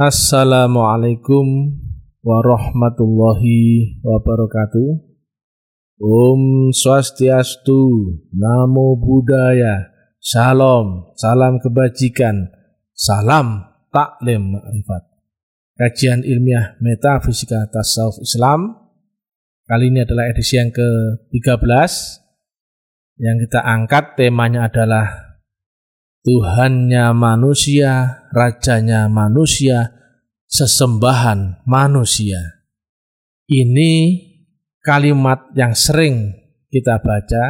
Assalamualaikum warahmatullahi wabarakatuh. Om Swastiastu, Namo Buddhaya, Salam, salam kebajikan, salam taklim ma'rifat. Kajian ilmiah metafisika tasawuf Islam. Kali ini adalah edisi yang ke-13 yang kita angkat temanya adalah Tuhannya manusia, rajanya manusia, sesembahan manusia. Ini kalimat yang sering kita baca,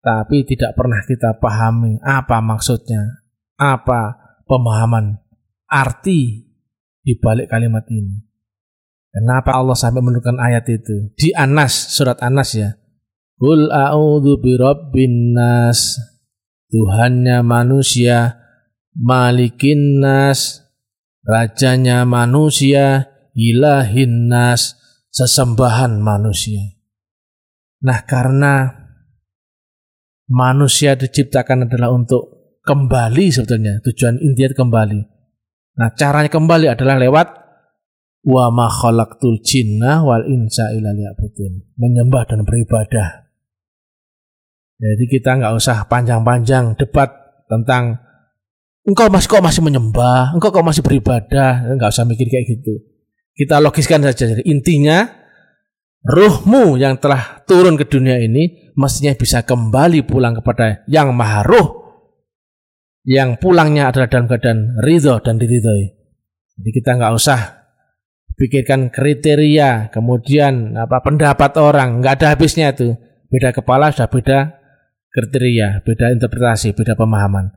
tapi tidak pernah kita pahami apa maksudnya, apa pemahaman arti di balik kalimat ini. Kenapa Allah sampai menurunkan ayat itu? Di Anas, surat Anas ya. Qul a'udzu birabbin nas Tuhannya manusia, malikin nas, rajanya manusia, ilahin nas, sesembahan manusia. Nah karena manusia diciptakan adalah untuk kembali sebetulnya, tujuan intinya kembali. Nah caranya kembali adalah lewat wa ma khalaqtul jinna wal insa illa liya'budun. Menyembah dan beribadah. Jadi kita nggak usah panjang-panjang debat tentang engkau masih kok masih menyembah, engkau kok masih beribadah, nggak usah mikir kayak gitu. Kita logiskan saja. Jadi intinya ruhmu yang telah turun ke dunia ini mestinya bisa kembali pulang kepada yang maha ruh yang pulangnya adalah dalam keadaan ridho dan diridhoi. Jadi kita nggak usah pikirkan kriteria, kemudian apa pendapat orang, nggak ada habisnya itu. Beda kepala sudah beda kriteria, beda interpretasi, beda pemahaman.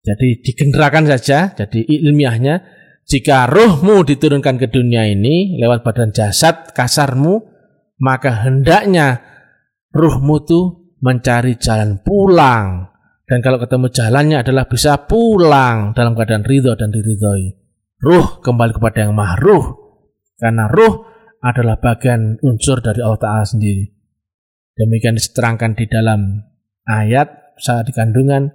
Jadi digenerakan saja, jadi ilmiahnya jika rohmu diturunkan ke dunia ini lewat badan jasad kasarmu, maka hendaknya rohmu tuh mencari jalan pulang. Dan kalau ketemu jalannya adalah bisa pulang dalam keadaan ridho dan diridhoi. Ruh kembali kepada yang maha ruh. Karena ruh adalah bagian unsur dari Allah Ta'ala sendiri. Demikian diterangkan di dalam ayat saat di kandungan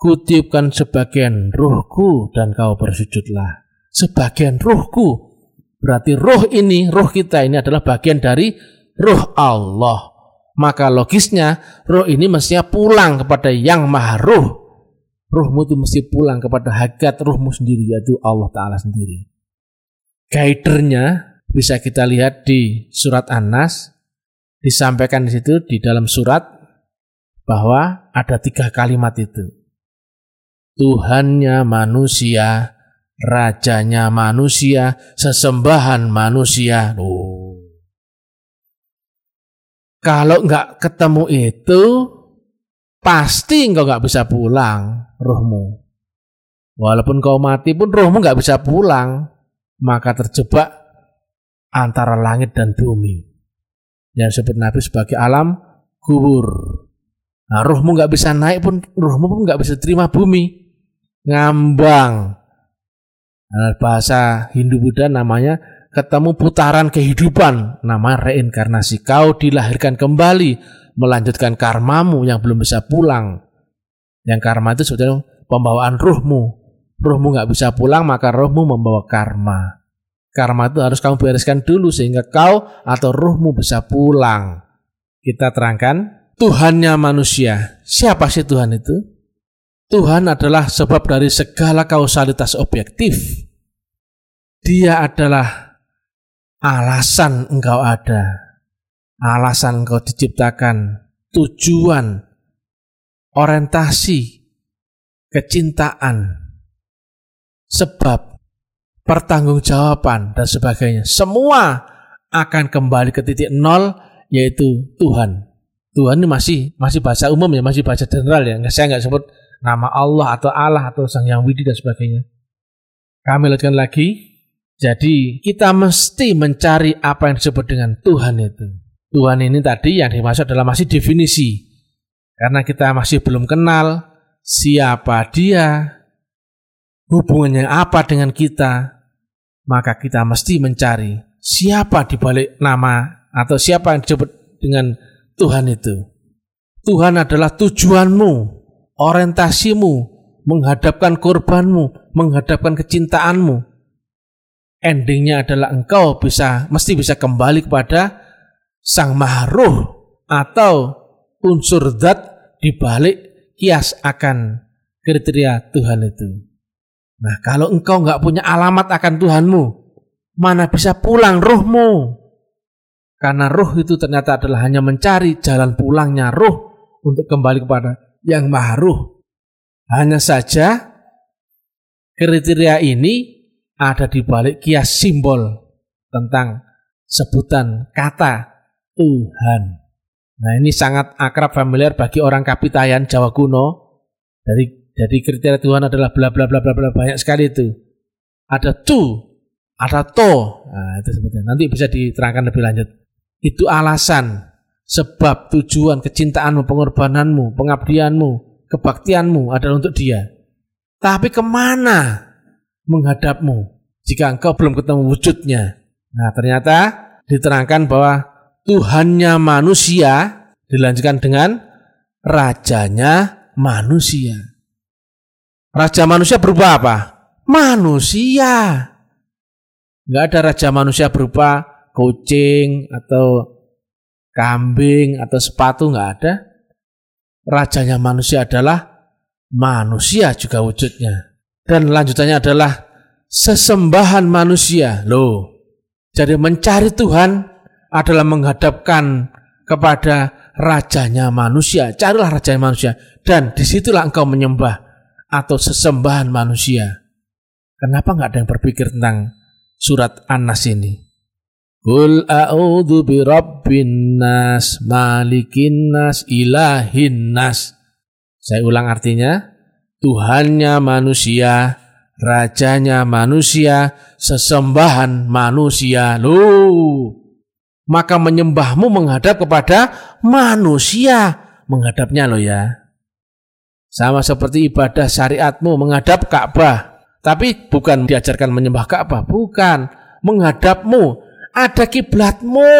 kutiupkan sebagian ruhku dan kau bersujudlah. Sebagian ruhku berarti ruh ini ruh kita ini adalah bagian dari ruh Allah. Maka logisnya ruh ini mestinya pulang kepada yang maha ruh ruhmu itu mesti pulang kepada hakikat ruhmu sendiri yaitu Allah Ta'ala sendiri. Guidernya bisa kita lihat di surat An-Nas disampaikan di situ di dalam surat bahwa ada tiga kalimat itu. Tuhannya manusia, rajanya manusia, sesembahan manusia. Oh. Kalau nggak ketemu itu, pasti engkau nggak bisa pulang rohmu. Walaupun kau mati pun rohmu nggak bisa pulang, maka terjebak antara langit dan bumi. Yang disebut Nabi sebagai alam kubur. Nah, rohmu nggak bisa naik pun, rohmu pun nggak bisa terima bumi. Ngambang. Nah, bahasa Hindu Buddha namanya ketemu putaran kehidupan, nama reinkarnasi. Kau dilahirkan kembali, melanjutkan karmamu yang belum bisa pulang. Yang karma itu sebetulnya pembawaan ruhmu. Ruhmu nggak bisa pulang, maka rohmu membawa karma. Karma itu harus kamu bereskan dulu sehingga kau atau ruhmu bisa pulang. Kita terangkan Tuhannya manusia. Siapa sih Tuhan itu? Tuhan adalah sebab dari segala kausalitas objektif. Dia adalah alasan engkau ada, alasan engkau diciptakan, tujuan, orientasi, kecintaan, sebab, pertanggungjawaban, dan sebagainya. Semua akan kembali ke titik nol, yaitu Tuhan. Tuhan ini masih masih bahasa umum ya, masih bahasa general ya. Saya nggak sebut nama Allah atau Allah atau Sang Yang Widi dan sebagainya. Kami lanjutkan lagi. Jadi kita mesti mencari apa yang disebut dengan Tuhan itu. Tuhan ini tadi yang dimaksud adalah masih definisi. Karena kita masih belum kenal siapa dia, hubungannya apa dengan kita, maka kita mesti mencari siapa di balik nama atau siapa yang disebut dengan Tuhan itu. Tuhan adalah tujuanmu, orientasimu, menghadapkan korbanmu, menghadapkan kecintaanmu. endingnya adalah engkau bisa mesti bisa kembali kepada sang mahruh atau unsur zat di balik kias akan kriteria Tuhan itu. Nah, kalau engkau nggak punya alamat akan Tuhanmu, mana bisa pulang rohmu? Karena roh itu ternyata adalah hanya mencari jalan pulangnya roh untuk kembali kepada yang maha roh. Hanya saja kriteria ini ada di balik kias simbol tentang sebutan kata Tuhan. Nah ini sangat akrab familiar bagi orang Kapitayan Jawa kuno. Dari jadi kriteria Tuhan adalah bla bla bla bla bla banyak sekali itu. Ada tu, ada to. Nah itu sebetulnya. Nanti bisa diterangkan lebih lanjut. Itu alasan, sebab, tujuan, kecintaanmu, pengorbananmu, pengabdianmu, kebaktianmu adalah untuk dia. Tapi ke mana menghadapmu jika engkau belum ketemu wujudnya? Nah ternyata diterangkan bahwa Tuhannya manusia dilanjutkan dengan rajanya manusia. Raja manusia berupa apa? Manusia. Enggak ada raja manusia berupa kucing atau kambing atau sepatu enggak ada. Rajanya manusia adalah manusia juga wujudnya. Dan lanjutannya adalah sesembahan manusia. Loh, jadi mencari Tuhan adalah menghadapkan kepada rajanya manusia. Carilah rajanya manusia. Dan di situlah engkau menyembah atau sesembahan manusia. Kenapa nggak ada yang berpikir tentang surat An-Nas ini? Kul a'udhu bi rabbin nas, malikin nas, ilahin nas. Saya ulang artinya. Tuhannya manusia, rajanya manusia, sesembahan manusia. Loh, maka menyembahmu menghadap kepada manusia. Menghadapnya loh ya. Sama seperti ibadah syariatmu menghadap Ka'bah. Tapi bukan diajarkan menyembah Ka'bah, bukan. Menghadapmu, ada kiblatmu.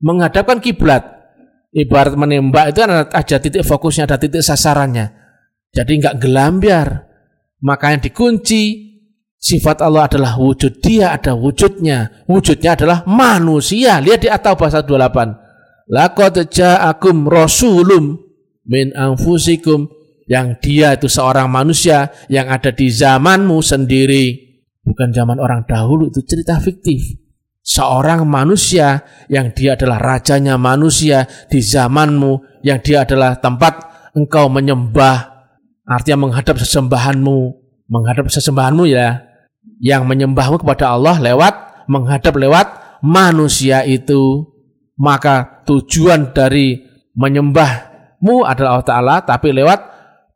Menghadapkan kiblat. Ibarat menembak itu kan ada titik fokusnya, ada titik sasarannya. Jadi nggak gelambiar. Maka yang dikunci Sifat Allah adalah wujud. Dia ada wujudnya. Wujudnya adalah manusia. Lihat di atau bahasa 28. Laqad ja'akum rasulum min anfusikum yang dia itu seorang manusia yang ada di zamanmu sendiri. Bukan zaman orang dahulu itu cerita fiktif. Seorang manusia yang dia adalah rajanya manusia di zamanmu yang dia adalah tempat engkau menyembah artinya menghadap sesembahanmu menghadap sesembahanmu ya yang menyembahmu kepada Allah lewat menghadap lewat manusia itu. Maka tujuan dari menyembahmu adalah Allah Ta'ala tapi lewat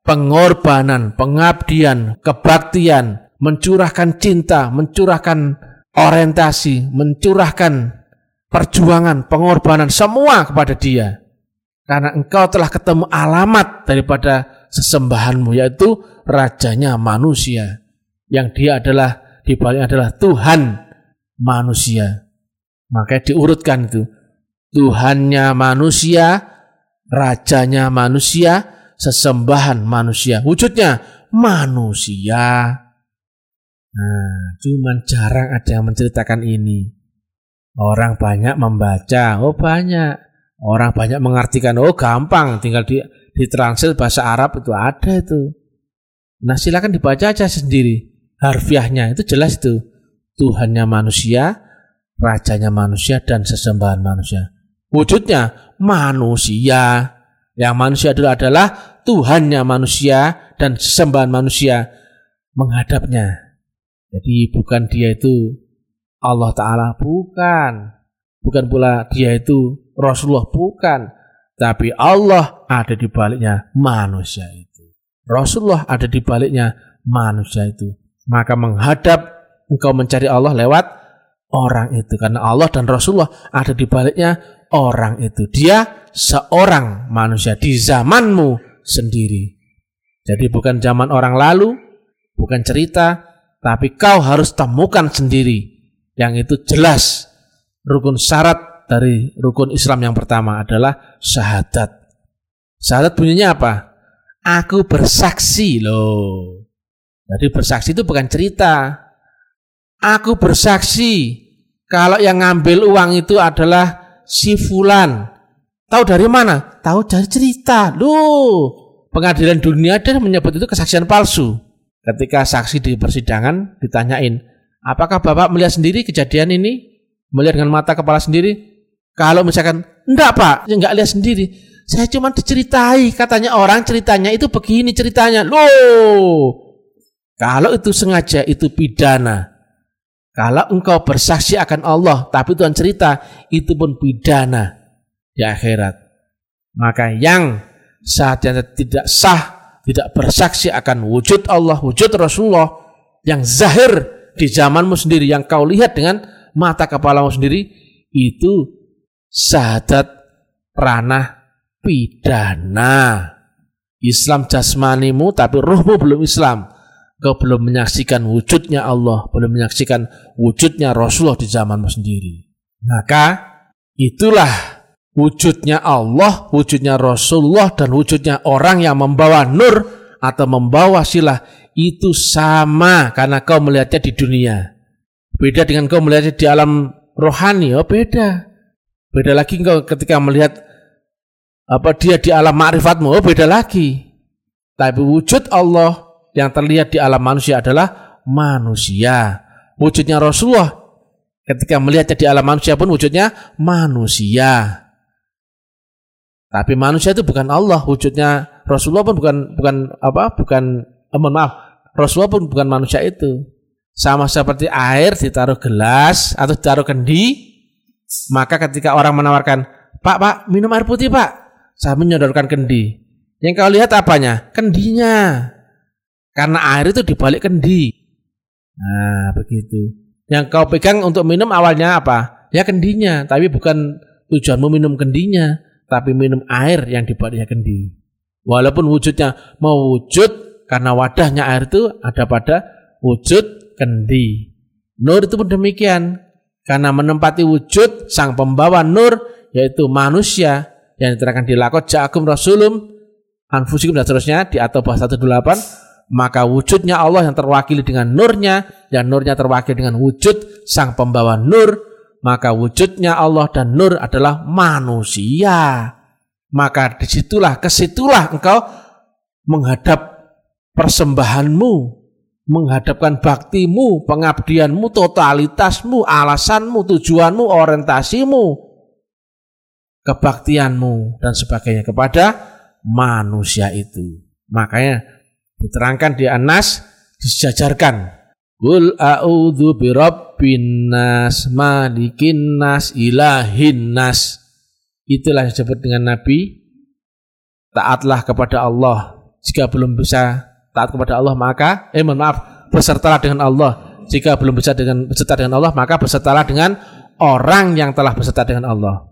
pengorbanan, pengabdian, kebaktian, mencurahkan cinta, mencurahkan orientasi, mencurahkan perjuangan, pengorbanan semua kepada dia. Karena engkau telah ketemu alamat daripada sesembahanmu yaitu rajanya manusia yang dia adalah di balik adalah Tuhan manusia. Maka diurutkan itu. Tuhannya manusia, rajanya manusia, sesembahan manusia. Wujudnya manusia. Nah, cuman jarang ada yang menceritakan ini. Orang banyak membaca, oh banyak. Orang banyak mengartikan, oh gampang, tinggal di ditranslate bahasa Arab itu ada itu. Nah silakan dibaca aja sendiri harfiahnya itu jelas itu Tuhannya manusia, rajanya manusia dan sesembahan manusia. Wujudnya manusia. Yang manusia adalah adalah Tuhannya manusia dan sesembahan manusia menghadapnya. Jadi bukan dia itu Allah Ta'ala, bukan. Bukan pula dia itu Rasulullah, bukan. Tapi Allah ada di baliknya manusia itu. Rasulullah ada di baliknya manusia itu maka menghadap engkau mencari Allah lewat orang itu karena Allah dan Rasulullah ada di baliknya orang itu dia seorang manusia di zamanmu sendiri jadi bukan zaman orang lalu bukan cerita tapi kau harus temukan sendiri yang itu jelas rukun syarat dari rukun Islam yang pertama adalah syahadat syahadat bunyinya apa aku bersaksi loh jadi bersaksi itu bukan cerita. Aku bersaksi kalau yang ngambil uang itu adalah si fulan. Tahu dari mana? Tahu dari cerita. Loh, pengadilan dunia dan menyebut itu kesaksian palsu. Ketika saksi di persidangan ditanyain, apakah Bapak melihat sendiri kejadian ini? Melihat dengan mata kepala sendiri? Kalau misalkan, enggak Pak, ya enggak lihat sendiri. Saya cuma diceritai, katanya orang ceritanya itu begini ceritanya. Loh, kalau itu sengaja itu pidana. Kalau engkau bersaksi akan Allah, tapi Tuhan cerita, itu pun pidana di akhirat. Maka yang saatnya tidak sah, tidak bersaksi akan wujud Allah, wujud Rasulullah, yang zahir di zamanmu sendiri, yang kau lihat dengan mata kepalamu sendiri, itu syahadat ranah pidana. Islam jasmanimu tapi rohmu belum Islam Kau belum menyaksikan wujudnya Allah, belum menyaksikan wujudnya Rasulullah di zamanmu sendiri. Maka itulah wujudnya Allah, wujudnya Rasulullah, dan wujudnya orang yang membawa nur atau membawa silah itu sama karena kau melihatnya di dunia. Beda dengan kau melihatnya di alam rohani, oh beda. Beda lagi kau ketika melihat apa dia di alam ma'rifatmu, oh beda lagi. Tapi wujud Allah yang terlihat di alam manusia adalah manusia. Wujudnya Rasulullah ketika melihatnya di alam manusia pun wujudnya manusia. Tapi manusia itu bukan Allah, wujudnya Rasulullah pun bukan bukan apa? Bukan eh, mohon maaf, Rasulullah pun bukan manusia itu. Sama seperti air ditaruh gelas atau ditaruh kendi, maka ketika orang menawarkan, "Pak, Pak, minum air putih, Pak." Saya menyodorkan kendi. Yang kau lihat apanya? Kendinya. Karena air itu dibalik kendi. Nah, begitu. Yang kau pegang untuk minum awalnya apa? Ya kendinya, tapi bukan tujuanmu minum kendinya, tapi minum air yang dibaliknya kendi. Walaupun wujudnya mau wujud karena wadahnya air itu ada pada wujud kendi. Nur itu pun demikian. Karena menempati wujud sang pembawa nur yaitu manusia yang diterangkan di lakot ja'akum rasulum anfusikum dan seterusnya di atau bahasa 18 maka wujudnya Allah yang terwakili dengan nurnya dan nurnya terwakili dengan wujud sang pembawa nur maka wujudnya Allah dan nur adalah manusia maka di situlah ke situlah engkau menghadap persembahanmu menghadapkan baktimu pengabdianmu totalitasmu alasanmu tujuanmu orientasimu kebaktianmu dan sebagainya kepada manusia itu makanya Diterangkan di Anas, disejajarkan. Qul a'udzu birabbin nas, malikin nas, ilahin nas. Itulah yang disebut dengan Nabi. Taatlah kepada Allah. Jika belum bisa taat kepada Allah maka eh mohon maaf, bersertalah dengan Allah. Jika belum bisa dengan berserta dengan Allah maka bersertalah dengan orang yang telah berserta dengan Allah.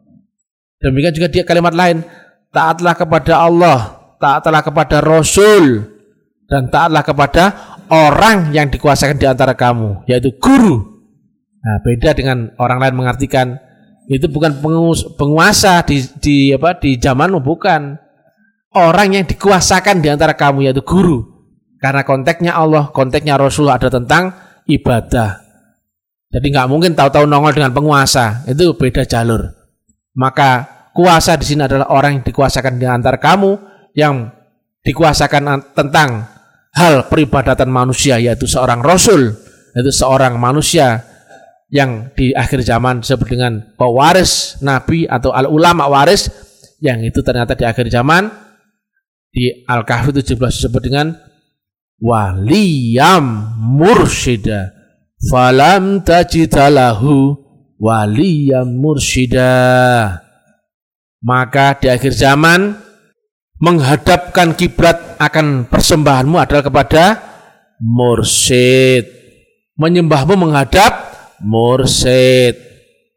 Demikian juga dia kalimat lain, taatlah kepada Allah, taatlah kepada Rasul, dan taatlah kepada orang yang dikuasakan di antara kamu, yaitu guru. Nah, beda dengan orang lain mengartikan itu bukan penguasa di, di apa di zamanmu bukan orang yang dikuasakan di antara kamu yaitu guru. Karena konteksnya Allah, konteksnya Rasulullah ada tentang ibadah. Jadi nggak mungkin tahu-tahu nongol dengan penguasa, itu beda jalur. Maka kuasa di sini adalah orang yang dikuasakan di antara kamu yang dikuasakan tentang hal peribadatan manusia yaitu seorang rasul yaitu seorang manusia yang di akhir zaman disebut dengan pewaris nabi atau al ulama waris yang itu ternyata di akhir zaman di Al-Kahfi 17 disebut dengan waliyam mursyida falam tajidalahu waliyam mursyida maka di akhir zaman menghadapkan kiblat akan persembahanmu adalah kepada mursyid. Menyembahmu menghadap mursyid.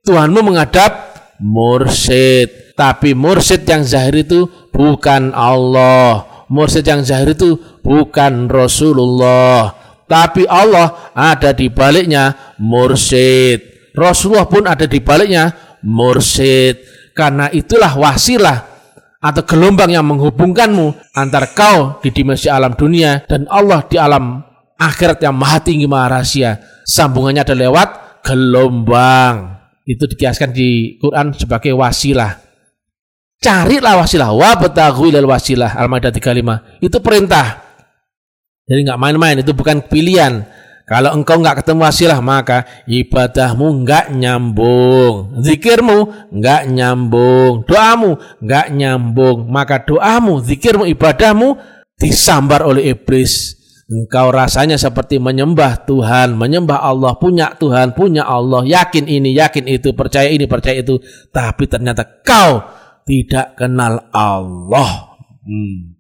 Tuhanmu menghadap mursyid. Tapi mursyid yang zahir itu bukan Allah. Mursyid yang zahir itu bukan Rasulullah. Tapi Allah ada di baliknya mursyid. Rasulullah pun ada di baliknya mursyid. Karena itulah wasilah atau gelombang yang menghubungkanmu antara kau di dimensi alam dunia dan Allah di alam akhirat yang maha tinggi maha rahasia sambungannya ada lewat gelombang. Itu dikiaskan di Quran sebagai wasilah. Carilah wasilah. Wa betaghu wasilah. Al-Maidah 35. Itu perintah. Jadi nggak main-main. Itu bukan pilihan. Kalau engkau nggak ketemu wasilah maka ibadahmu nggak nyambung, zikirmu nggak nyambung, doamu nggak nyambung. Maka doamu, zikirmu, ibadahmu disambar oleh iblis. Engkau rasanya seperti menyembah Tuhan, menyembah Allah, punya Tuhan, punya Allah, yakin ini, yakin itu, percaya ini, percaya itu. Tapi ternyata kau tidak kenal Allah. Hmm.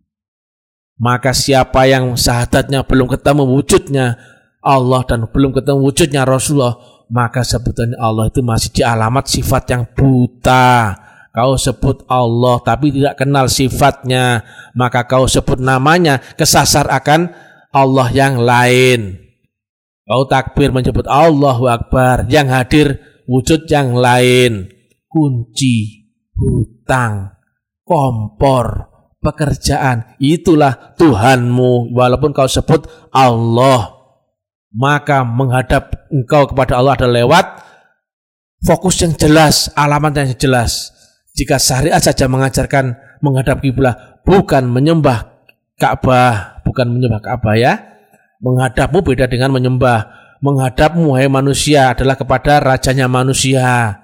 Maka siapa yang sahadatnya belum ketemu wujudnya Allah dan belum ketemu wujudnya Rasulullah, maka sebutannya Allah itu masih di alamat sifat yang buta. Kau sebut Allah tapi tidak kenal sifatnya, maka kau sebut namanya kesasar akan Allah yang lain. Kau takbir menyebut Allahu Akbar, yang hadir wujud yang lain. Kunci, hutang, kompor, pekerjaan, itulah Tuhanmu. Walaupun kau sebut Allah, maka menghadap engkau kepada Allah adalah lewat fokus yang jelas, alamat yang jelas. Jika syariat saja mengajarkan menghadap kiblat, bukan menyembah Ka'bah, bukan menyembah Ka'bah ya. Menghadapmu beda dengan menyembah. Menghadapmu hai manusia adalah kepada rajanya manusia.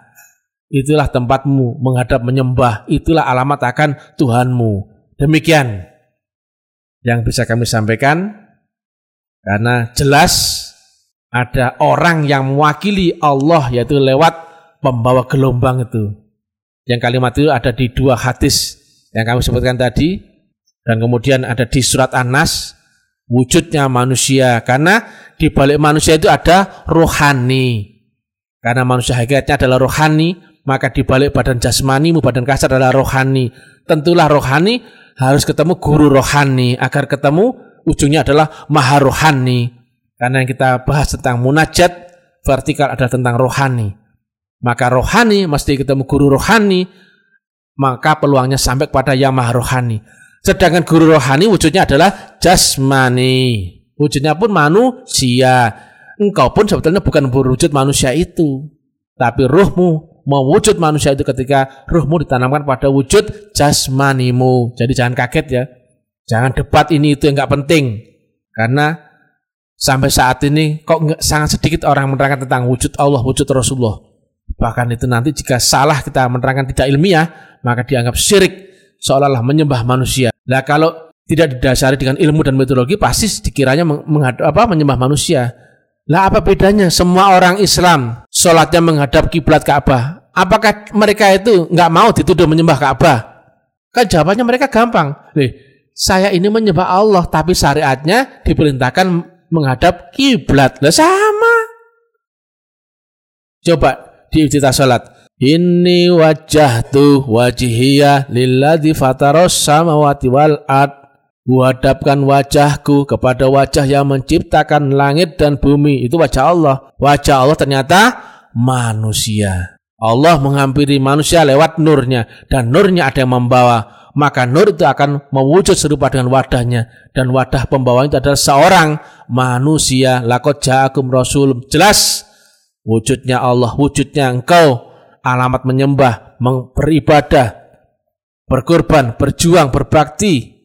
Itulah tempatmu menghadap menyembah. Itulah alamat akan Tuhanmu. Demikian yang bisa kami sampaikan. Karena jelas ada orang yang mewakili Allah yaitu lewat pembawa gelombang itu. Yang kalimat itu ada di dua hadis yang kami sebutkan tadi dan kemudian ada di surat An-Nas wujudnya manusia karena di balik manusia itu ada rohani. Karena manusia hakikatnya adalah rohani, maka di balik badan jasmani, badan kasar adalah rohani. Tentulah rohani harus ketemu guru rohani agar ketemu ujungnya adalah maha rohani. Karena yang kita bahas tentang munajat vertikal adalah tentang rohani. Maka rohani mesti ketemu guru rohani, maka peluangnya sampai kepada yang maha rohani. Sedangkan guru rohani wujudnya adalah jasmani. Wujudnya pun manusia. Engkau pun sebetulnya bukan berwujud manusia itu. Tapi ruhmu mewujud manusia itu ketika ruhmu ditanamkan pada wujud jasmanimu. Jadi jangan kaget ya. Jangan debat ini itu yang nggak penting. Karena sampai saat ini kok sangat sedikit orang menerangkan tentang wujud Allah, wujud Rasulullah. Bahkan itu nanti jika salah kita menerangkan tidak ilmiah, maka dianggap syirik seolah-olah menyembah manusia. Nah kalau tidak didasari dengan ilmu dan metodologi pasti dikiranya menghadap apa menyembah manusia. Lah apa bedanya semua orang Islam sholatnya menghadap kiblat Ka'bah? Apakah mereka itu nggak mau dituduh menyembah Ka'bah? Kan jawabannya mereka gampang. Nih, saya ini menyembah Allah tapi syariatnya diperintahkan menghadap kiblat. Lah sama. Coba di sholat. Inni wajahtu wajihiyah lilladzi fataros samawati wal ard. Kuhadapkan wajahku kepada wajah yang menciptakan langit dan bumi. Itu wajah Allah. Wajah Allah ternyata manusia. Allah menghampiri manusia lewat nurnya. Dan nurnya ada yang membawa. Maka nur itu akan mewujud serupa dengan wadahnya. Dan wadah pembawa itu adalah seorang manusia. Lakot ja'akum rasul. Jelas wujudnya Allah, wujudnya engkau alamat menyembah, beribadah, berkorban, berjuang, berbakti,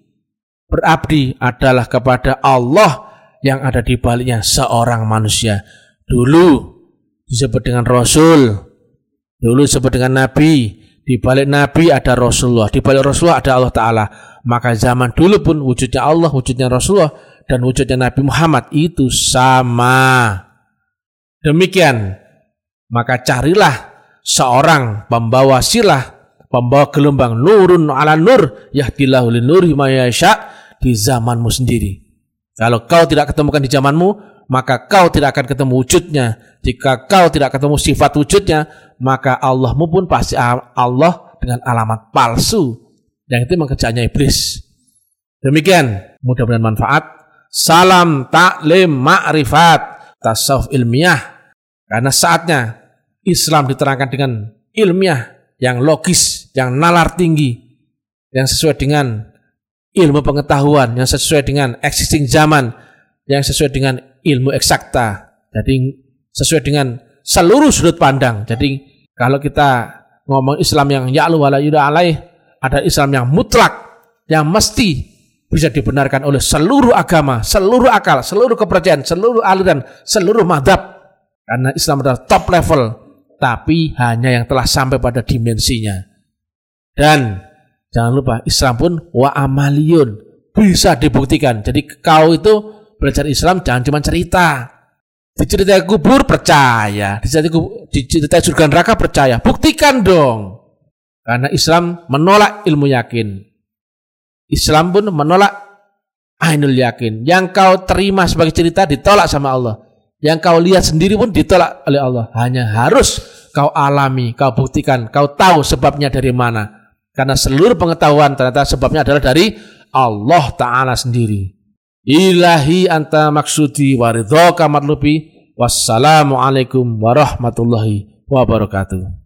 berabdi adalah kepada Allah yang ada di baliknya seorang manusia. Dulu disebut dengan Rasul, dulu disebut dengan Nabi, di balik Nabi ada Rasulullah, di balik Rasulullah ada Allah Ta'ala. Maka zaman dulu pun wujudnya Allah, wujudnya Rasulullah, dan wujudnya Nabi Muhammad itu sama. Demikian, maka carilah seorang pembawa silah, pembawa gelombang nurun ala nur, yahdillahu linuri mayasya di zamanmu sendiri. Kalau kau tidak ketemukan di zamanmu, maka kau tidak akan ketemu wujudnya. Jika kau tidak ketemu sifat wujudnya, maka Allahmu pun pasti Allah dengan alamat palsu. Yang itu mengerjaannya iblis. Demikian, mudah-mudahan manfaat. Salam taklim ma'rifat tasawuf ilmiah. Karena saatnya Islam diterangkan dengan ilmiah yang logis, yang nalar tinggi, yang sesuai dengan ilmu pengetahuan, yang sesuai dengan existing zaman, yang sesuai dengan ilmu eksakta. Jadi sesuai dengan seluruh sudut pandang. Jadi kalau kita ngomong Islam yang ya'lu wala alaih, ada Islam yang mutlak, yang mesti bisa dibenarkan oleh seluruh agama, seluruh akal, seluruh kepercayaan, seluruh aliran, seluruh madhab. Karena Islam adalah top level, tapi hanya yang telah sampai pada dimensinya. Dan jangan lupa Islam pun wa amaliyun bisa dibuktikan. Jadi kau itu belajar Islam jangan cuma cerita. Diceritai kubur percaya, diceritai, diceritai surga neraka percaya. Buktikan dong. Karena Islam menolak ilmu yakin. Islam pun menolak ainul yakin. Yang kau terima sebagai cerita ditolak sama Allah. Yang kau lihat sendiri pun ditolak oleh Allah. Hanya harus kau alami, kau buktikan, kau tahu sebabnya dari mana. Karena seluruh pengetahuan ternyata sebabnya adalah dari Allah Ta'ala sendiri. Ilahi anta maksudi waridhoka matlubi. Wassalamualaikum warahmatullahi wabarakatuh.